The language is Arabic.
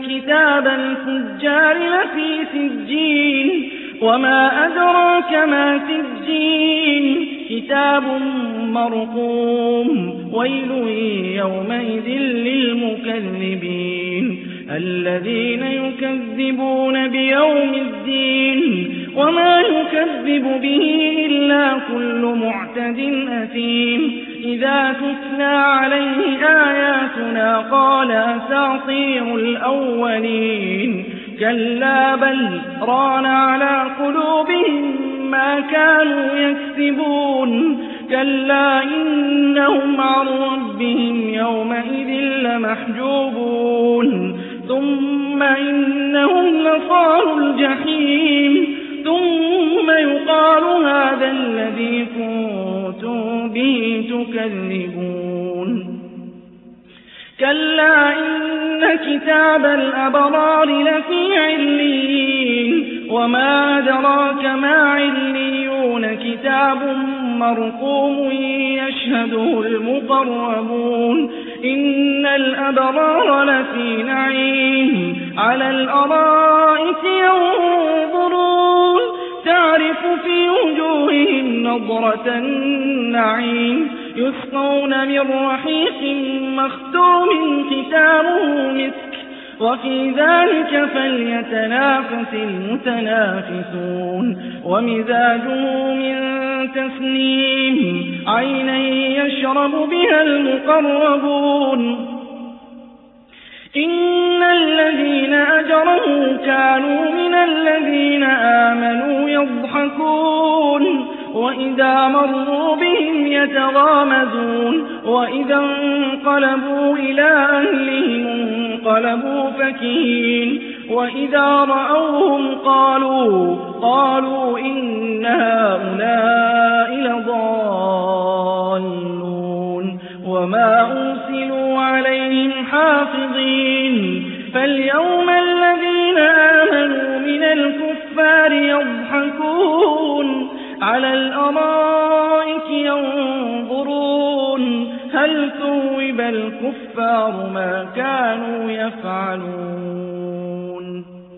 كتاب الفجار لفي سجين وما أدراك ما سجين كتاب مرقوم ويل يومئذ للمكذبين الذين يكذبون بيوم الدين وما يكذب به إلا كل معتد أثيم إذا تتلى عليه آياتنا قال أساطير الأولين كلا بل ران على قلوبهم ما كانوا يكسبون كلا إنهم عن ربهم يومئذ لمحجوبون ثم إنهم لصار الجحيم ثم يقال هذا الذي كنتم به تكذبون كلا إن كتاب الأبرار لفي علين وما أدراك ما عليون كتاب مرقوم يشهده المقربون إن الأبرار لفي نعيم على الأرائك ينظرون تعرف في وجوههم نظرة النعيم يسقون من رحيق مختوم ختامه مسك وفي ذلك فليتنافس المتنافسون. ومزاجه من تسنيم عينا يشرب بها المقربون. إن الذين أجرموا كانوا من الذين آمنوا يضحكون. وإذا مروا بهم يتغامزون وإذا انقلبوا إلى أهلهم انقلبوا فكين وإذا رأوهم قالوا قالوا إن هؤلاء لضالون وما أرسلوا عليهم حافظين فاليوم الذين على الأرائك ينظرون هل ثوب الكفار ما كانوا يفعلون